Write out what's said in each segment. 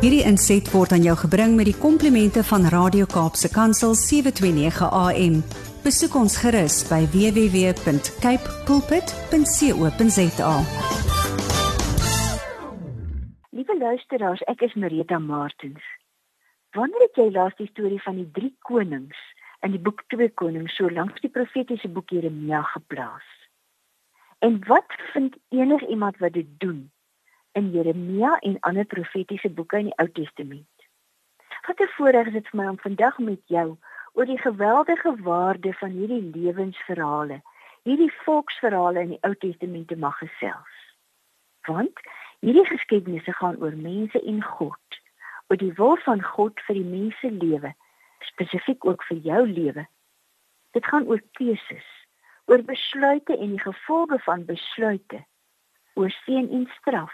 Hierdie inset word aan jou gebring met die komplimente van Radio Kaapse Kansel 729 AM. Besoek ons gerus by www.cape pulpit.co.za. Liewe luisteraars, ek is Marita Martins. Wanneer het jy laas die storie van die drie konings in die boek 2 Konings so langs die profetiese boek Jeremia geplaas? En wat vind enigiemand wat dit doen in Jeremia en ander profetiese boeke in die Ou Testament? Wat 'n voorreg is dit vir my om vandag met jou oor die geweldige waarde van hierdie lewensverhale, hierdie volksverhale in die Ou Testament te mag gesels. Want hierdie geskiedenisse gaan oor mense en God, oor die wil van God vir die mense lewe, spesifiek ook vir jou lewe. Dit gaan oor keuses oor besluite en die gevolge van besluite, oor seën en straf,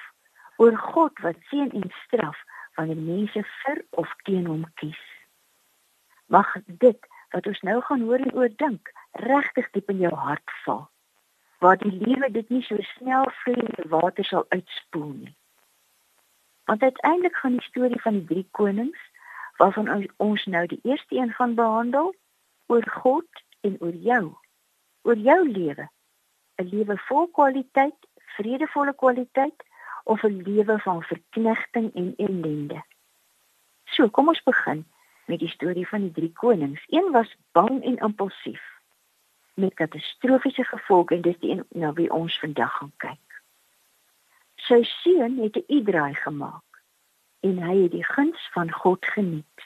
oor God wat seën en straf wanneer mense vir of teen hom kies. Mag dit wat ons nou gaan hoor en oordink regtig diep in jou hart val, waar die lewe dit nie so snel vloeiende water sal uitspoel nie. Want uiteindelik gaan die storie van die drie konings waarvan ons nou die eerste een gaan behandel oor God en oor jou oor jou lewe. 'n Lewe vol kwaliteit, vredevolle kwaliteit of 'n lewe van verknigting en ellende. So, kom ons begin met die storie van die drie konings. Een was bang en impulsief met katastrofiese gevolge en dis die een na wie ons vandag gaan kyk. Sy seun het 'n uitdraai gemaak en hy het die guns van God geniet.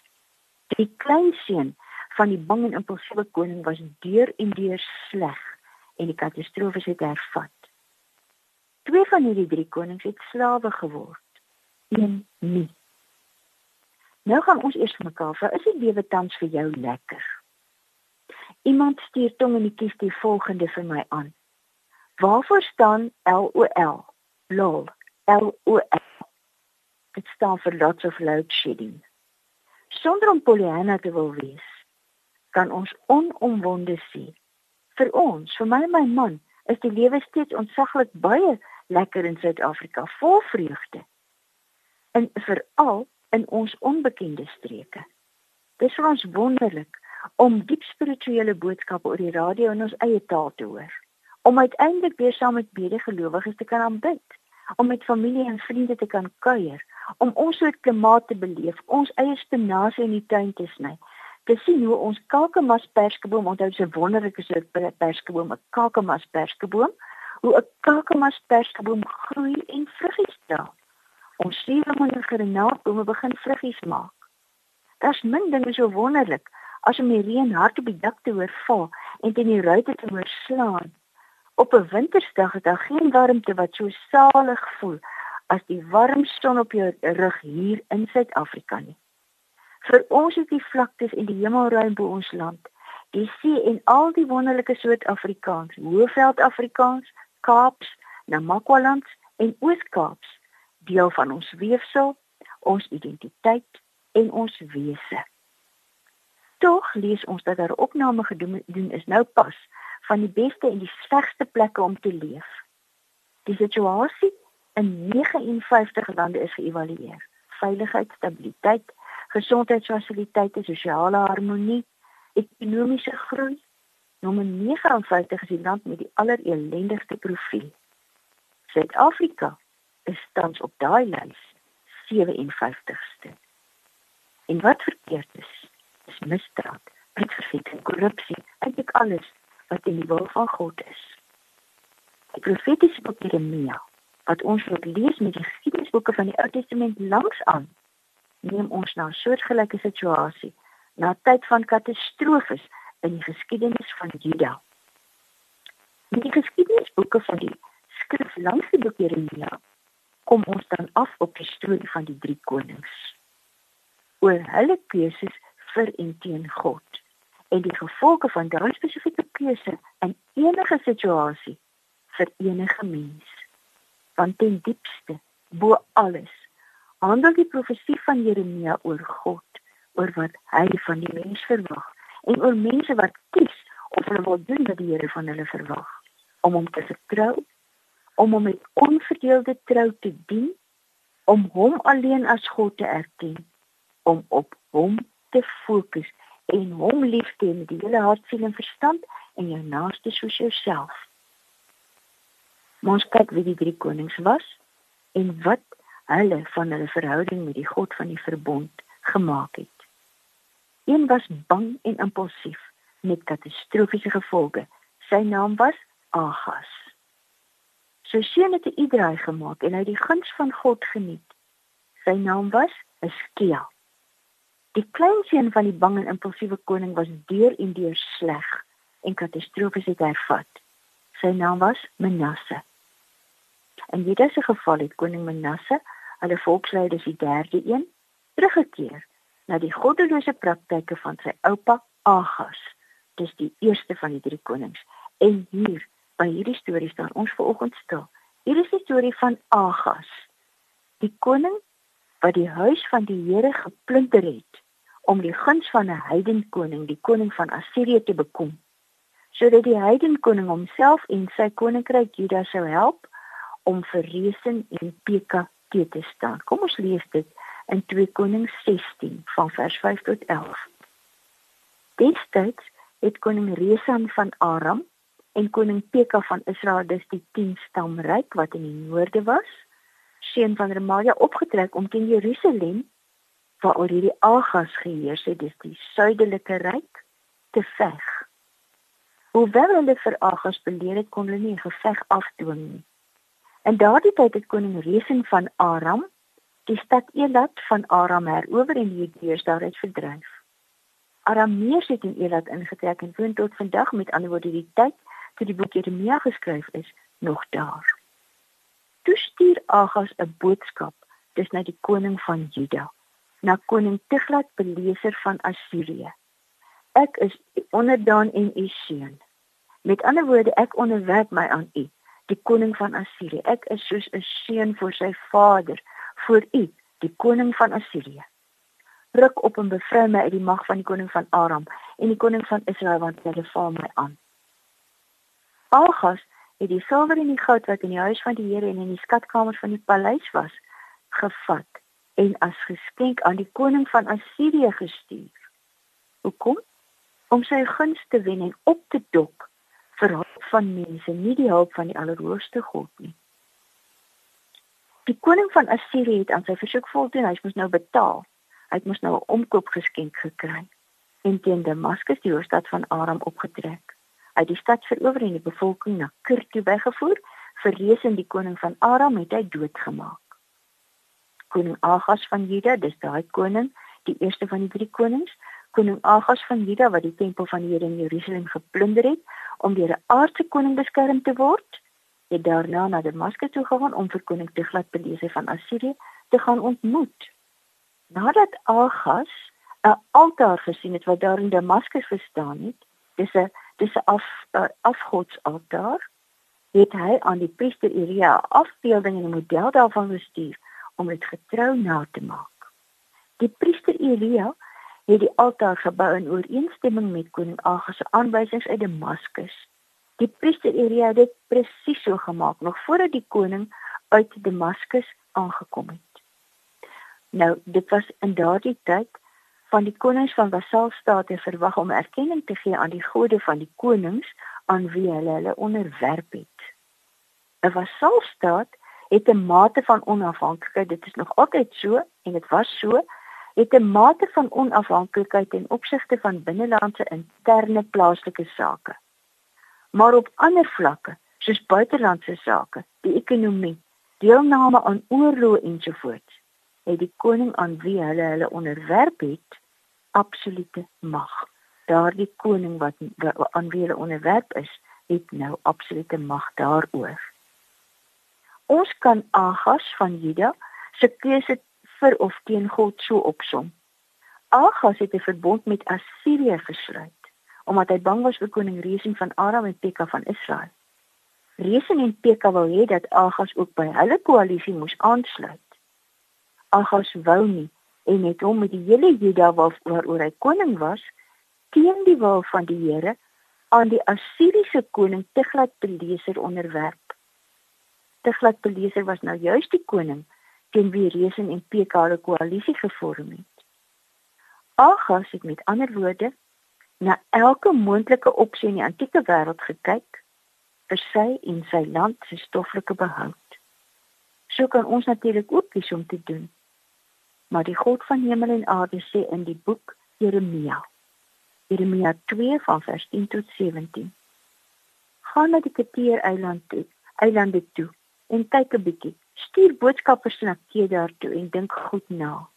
Die klein seun van die bang en impulsiewe koning was deur en deur sleg en die katastrofe het hervat. Twee van hierdie drie konings het slawe geword. Een nie. Nou gaan ons eers mekaar vra, is die lewe tans vir jou lekker? Iemand stuur tong die kies die volgende vir my aan. Waarvoor staan LOL? LOL. LOL. Dit staan vir lots of load shedding. Sonder om Pollyanna te wil wees, kan ons onomwonde sien. Vir ons, vir my en my man, is die lewe steeds ontsaglik baie lekker in Suid-Afrika, vol vreugde. En veral in ons onbekende streke. Dit is vir ons wonderlik om diep spirituele boodskappe oor die radio in ons eie taal te hoor. Om uiteindelik weer saam met medegelowiges te kan aanbid, om met familie en vriende te kan kuier, om ons soort klimaat te beleef, ons eie spinasie in die tuin te sny, te sien hoe ons kalkemas perskeboom onthou se wonderlike soort perskeboom, 'n kalkemas perskeboom, hoe 'n kalkemas perskeboom groei en vruggies dra. Sien hoe ons grenaatbome begin vruggies maak. Daar's min dinge so wonderlik as om die reën hard op die dak te hoor val en teen die ruitte te hoor slaan. Op 'n wintersdag het daar geen warmte wat so salig voel as die warm son op jou rug hier in Suid-Afrika nie vir ons is die vlaktes en die hemelruim bo ons land die see en al die wonderlike soort Afrikaans Hoëveld Afrikaans Kaaps Namakwaland en Oos-Kaaps deel van ons weefsel ons identiteit en ons wese tog lees ons dat daar opname gedoen is nou pas van die beste en die slegste plekke om te leef die situasie in 59 lande is geëvalueer veiligheid stabiliteit gesondheidsfasiliteite, sosiale harmonie, ekonomiese groei. Nommer 59 is die land met die allerellendigste profiel. Suid-Afrika is tans op daai lys 57ste. En wat verkeerd is, is misdaad, bitterheid en korrupsie, eintlik alles wat in die wil van God is. Die profetiese boek Jeremia, wat ons moet lees met die geskiedenisboeke van die Ou Testament langs aan, neem ons na 'n soortgelyke situasie, na tyd van katastrofes in die geskiedenis van Juda. In die geskiedenisboeke van die skrif langs die boek Jeremia kom ons dan af op die storie van die drie konings. Oor hulle keuses vir en teen God en die gevolge van daardie spesifieke keuse in enige situasie vir enige mens. Want ten diepste bo alles handel die profesie van Jeremia oor God, oor wat hy van die mens verwag en oor mense wat kies of hulle wil doen wat die Here van hulle verwag, om hom te vertrou, om hom met onverdeelde trou te dien, om hom alleen as God te erken, om op hom te fokus en hom lief te hê met die hele hart, siel en verstand en jou naaste soos jouself. Ons kyk wie die drie konings was en wat hulle van hulle verhouding met die God van die verbond gemaak het. Een was bang en impulsief met katastrofiese gevolge. Sy naam was Agas. Sy seun het 'n idraai gemaak en hy het die guns van God geniet. Sy naam was Eskia. Die kleinseun van die bang en impulsiewe koning was deur en deur sleg en katastrofies het ervat. Sy naam was Manasse. In hierdie geval het koning Manasse, hulle volksleiers die derde een, teruggekeer na die goddelose praktyke van sy oupa Agas. Dis die eerste van die drie konings. En hier by hierdie storie staan ons vanoggend stil. Hier is die storie van Agas. Die koning wat die huis van die Here geplunder het om die guns van 'n heidenkoning, die koning van Assirië te bekom, sodat die heidenkoning homself en sy koninkryk Juda sou help om vir Resen en Peka te staan. Kom ons lees dit in 2 Konings 16 van vers 5 tot 11. Destyds het koning Resen van Aram en koning Peka van Israel, dis die 10 stamryk wat in die noorde was, seun van Remalia opgetrek om teen Jerusalem waar oor hierdie Agas geheers het, dis die suidelike ryk te veg. Hoewel hulle vir Agas beleer het kon hulle nie geveg afdwing nie. In daardie tyd het koning Resen van Aram die stad Elat van Aram herower en die Judeërs daaruit verdryf. Arameërs het in Elat ingetrek en woon tot vandag met ander woorde die tyd toe die boek Jeremia geskryf is nog daar. Toe stuur Agas 'n boodskap dis na die koning van Juda, na koning Tiglat-Pileser van Assirië. Ek is onderdaan en u seun. Met ander woorde, ek onderwerp my aan u, die koning van Assirië. Ek is soos 'n seun vir sy vader, vir u, die koning van Assirië. Ruk op en bevry my uit die mag van die koning van Aram en die koning van Israel want hulle val my aan. Agas het die silwer en die goud wat in die huis van die Here en in die skatkamers van die paleis was, gevat en as geskenk aan die koning van Assirië gestuur. Hoekom? Om sy gunste te wen en op te dok vir hulp van mense, nie die hulp van die Allerhoogste God nie. Die koning van Assirië het aan sy versoek voldoen, hy moes nou betaal. Hy moes nou 'n omkoopgeskenk gekry en teen Damaskus die hoofstad van Aram opgetrek uit die stad verower en die bevolking na Kir toe bygevoer, verrees in die koning van Aram het hy doodgemaak. Koning Agas van Juda, dis daai koning, die eerste van die drie konings, koning Agas van Juda wat die tempel van die Here in Jerusalem geplunder het om deur 'n aardse koning beskerm te word, het daarna na Damaskus toe gegaan om vir koning Tiglat-Pileser van Assirië te gaan ontmoet. Nadat Agas 'n altaar gesien het wat daar in Damaskus gestaan het, dis 'n dis 'n af uh, afgodsaltaar het hy aan die priester Elia afbeelding en 'n model daarvan gestuur om dit getrou na te maak. Die priester Elia het die altaar gebou in ooreenstemming met koning Agas se aanwysings uit Damaskus. Die priester Elia het dit presies so gemaak nog voordat die koning uit Damaskus aangekom het. Nou, dit was in daardie tyd van die konings van vasalstate verwag om erkenning te gee aan die gode van die konings aan wie hulle hulle onderwerp het. 'n Vasalstaat het 'n mate van onafhanklikheid, dit is nog altyd so en dit was so, het 'n mate van onafhanklikheid ten opsigte van binnelandse interne plaaslike sake. Maar op ander vlakke, soos buitelandse sake, die ekonomie, deelname aan oorloë ensovoorts, het die koning aan wie hulle hulle onderwerp het absolute mag. Daardie koning wat aan wie hulle onderwerp is, het nou absolute mag daaroor. Ons kan Agas van Juda se keuse vir of teen God so opsom. Agas het 'n verbond met Assirië gesluit omdat hy bang was vir koning Resen van Aram en Pekah van Israel. Resen en Pekah wou hê dat Agas ook by hulle koalisie moes aansluit. Agas wou nie en het hom met die hele Juda waaroor hy koning was teen die wil van die Here aan die Assiriese koning Tiglat-Pileser onderwerp. Tiglat-Pileser was nou juis die koning teen wie Resen en PK 'n koalisie gevorm het. Agas het met ander woorde na elke moontlike opsie in die antieke wêreld gekyk vir sy en sy land se stoffelike behoud. So kan ons natuurlik ook kies om te doen. Maar die God van hemel en aarde sê in die boek Jeremia. Jeremia 2 van vers 10 tot 17. Gaan na die Keteer eiland toe, eilande toe en kyk 'n bietjie. Stuur boodskappers na Kedar toe en dink goed na.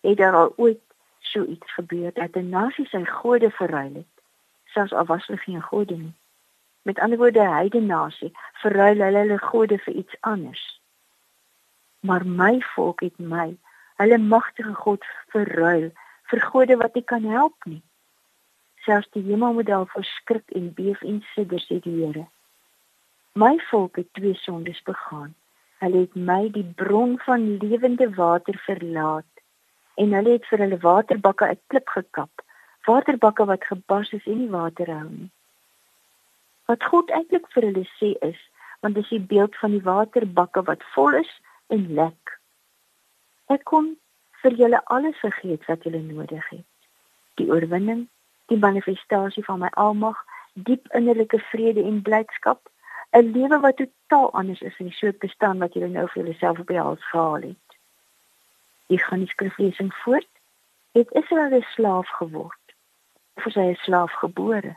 Het daar al ooit so iets gebeur dat 'n nasie sy gode verruil het, selfs al was hulle geen gode nie? Met ander woorde, heidene nasie verruil hulle hulle gode vir iets anders. Maar my volk het my, hulle magtige God verruil vir gode wat nie kan help nie. Selfs die hemel moet al verskrik en beef en sidder sê die Here. My volk het twee sondes begaan. Hulle het my die bron van lewende water verlaat en hulle het vir hulle waterbakke 'n klip gekap. Waterbakke wat gebars is en nie water hou nie. Wat God eintlik vir hulle sê is, want dis die beeld van die waterbakke wat vol is en lek. Ek kom vir julle alles vergeet wat julle nodig het. Die oorwinning, die manifestasie van my almag, diep innerlike vrede en blydskap, 'n lewe wat totaal anders is as die soort bestaan wat julle nou vir julleself op die hals gehaal het. Ek gaan die skriflesing voort. Het Israel 'n slaaf geword? Of is hy 'n slaaf gebore?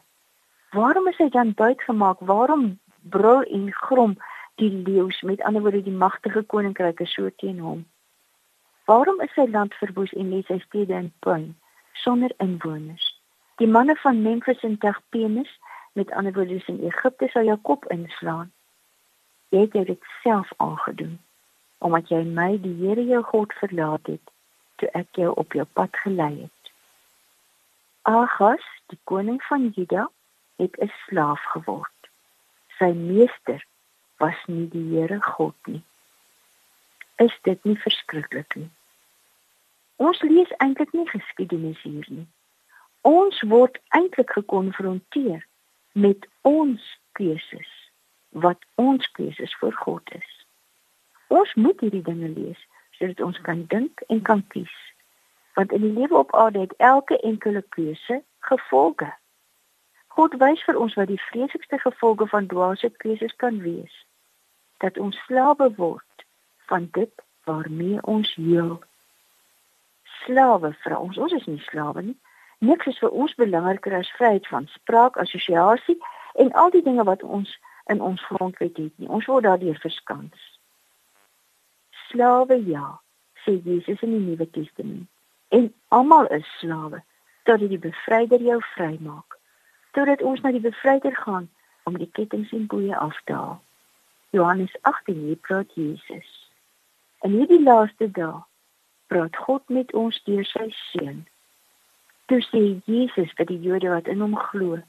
Waarom is hy dan buitgemaak? Waarom brul en grom die leeu's met ander woorde die magtige koninkryke so teen hom? Waarom is sy land verwoes en lê sy stede in puin sonder inwoners? Die manne van Memphis en Tahpenes met ander woorde in Egipte sal jou kop inslaan. Jy het dit self aangedoen omdat jy my die Here jou God verlaat het toe ek jou op jou pad gelei het. Ahas, die koning van Juda, het 'n slaaf geword. Sy meester was nie die Here God nie. Is dit nie verskriklik nie? Ons lees eintlik nie geskiedenis hier nie. Ons word eintlik gekonfronteer met ons keuses wat ons keuses vir God is. Ons moet hierdie dinge lees sodat ons kan dink en kan kies. Want in die lewe op aarde het elke enkele keuse gevolge. God wys vir ons wat die vreeslikste gevolge van dwaase keuses kan wees. Dat ons slawe word van dit waarmee ons heel. Slawe vir ons, ons is nie slawe nie. Niks is vir ons belangriker as vryheid van spraak, assosiasie en al die dinge wat ons in ons grondwet het nie. Ons word daardeur verskans slawe ja, sê Jesus in die Nuwe Testament. En almal is slawe totdat die bevryder jou vrymaak. Totdat ons na die bevryder gaan om die kettinge en boeye af te haal. Johannes 18 hier praat Jesus. In hierdie laaste dae praat God met ons deur sy seun. Toe sê Jesus vir die Jode wat in hom glo: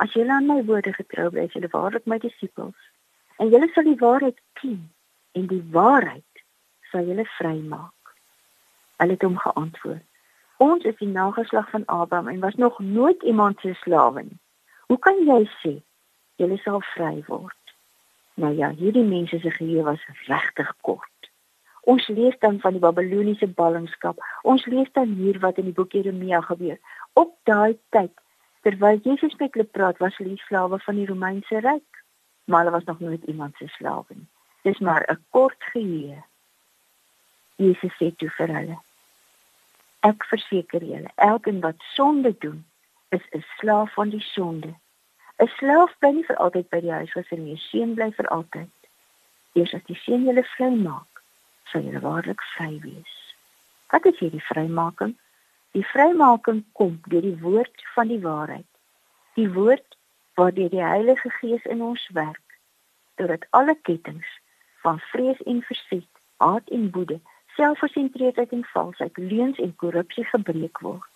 As julle aan my woorde getrou bly, julle waarlik my disippels, en julle sal die waarheid ken en die waarheid sal julle vrymaak. Hulle het hom geantwoord: Ons is die nageslag van Abraham en was nog nooit iemand se slawe nie. Hoe kan jy sê julle sal vry word? Nou ja, hierdie mense se geheue was regtig kort. Ons lees dan van die Babiloniese ballingskap. Ons lees dan hier wat in die boek Jeremia gebeur. Op daai tyd, terwyl Jesus met hulle praat, was hulle slawe van die Romeinse ryk, maar hulle was nog nooit iemand se slawe nie. Dis maar 'n kort geheue. Jesus sê toe vir hulle: Ek verseker julle, elkeen wat sonde doen, is 'n slaaf van die sonde. 'n Slaaf bly nie vir altyd by die huis as 'n seun bly vir altyd. Eers as die seun julle vry maak, sal julle waarlik vry wees. Wat is hierdie vrymaking? Die vrymaking kom deur die woord van die waarheid. Die woord waardeur die Heilige Gees in ons werk, sodat alle kettinge van vrees en verset, haat en woede, selfversentreerdheid en valsheid, leuns en korrupsie gebreek word.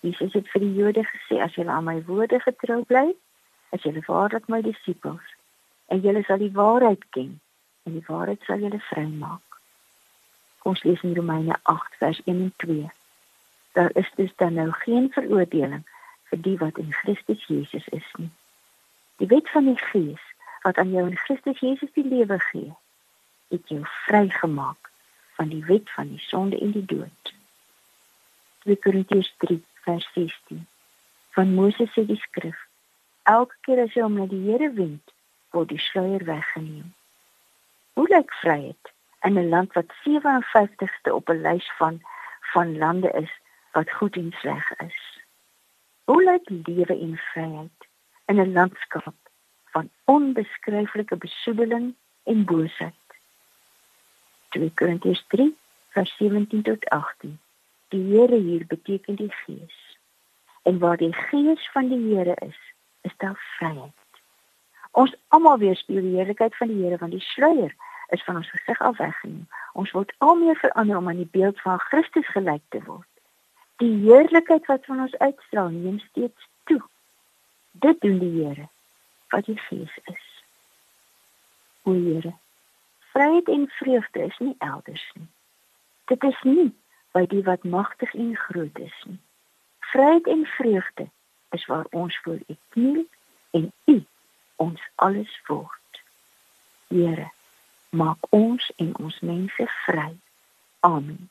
Jesus het vir die Jode gesê as julle aan my woorde getrou bly, as julle waarlik my disippels, en julle sal die waarheid ken en die waarheid sal julle vrymaak. Ons lees in Romeine 8 vers 1 en 2. Daar is dus dan nou geen veroordeling vir die wat in Christus Jesus is nie. Die wet van die Gees wat aan jou in Christus Jesus die lewe gee, het jou vrygemaak van die wet van die sonde en die dood. 2 Korintiërs 3 vers 16. Van Moses se die skrif: Elke keer as jy hom na die Here wend, word die sluier weggeneem. Hoe lyk vryheid in 'n land wat 57ste op 'n lys van van lande is wat goed en sleg is? Hoe lyk lewe en vryheid in 'n landskap van onbeskryflike besoedeling en boosheid? 2 Korintiërs 3 vers 17 tot 18. Die Here hier beteken die Gees. En waar die Gees van die Here is, is daar vryheid. Ons almal weerspieël die heerlikheid van die Here want die sluier is van ons gesig af weggeneem. Ons word al meer verander om aan die beeld van Christus gelyk te word. Die heerlikheid wat van ons uitstraal neem steeds toe. Dit doen die Here wat die Gees is. O Here, vryheid en vreugde is nie elders nie. Dit is nie by die wat magtig en groot is nie. Vryheid en vreugde is waar ons voor U kniel en U ons alles word. Here, maak ons en ons mense vry. Amen.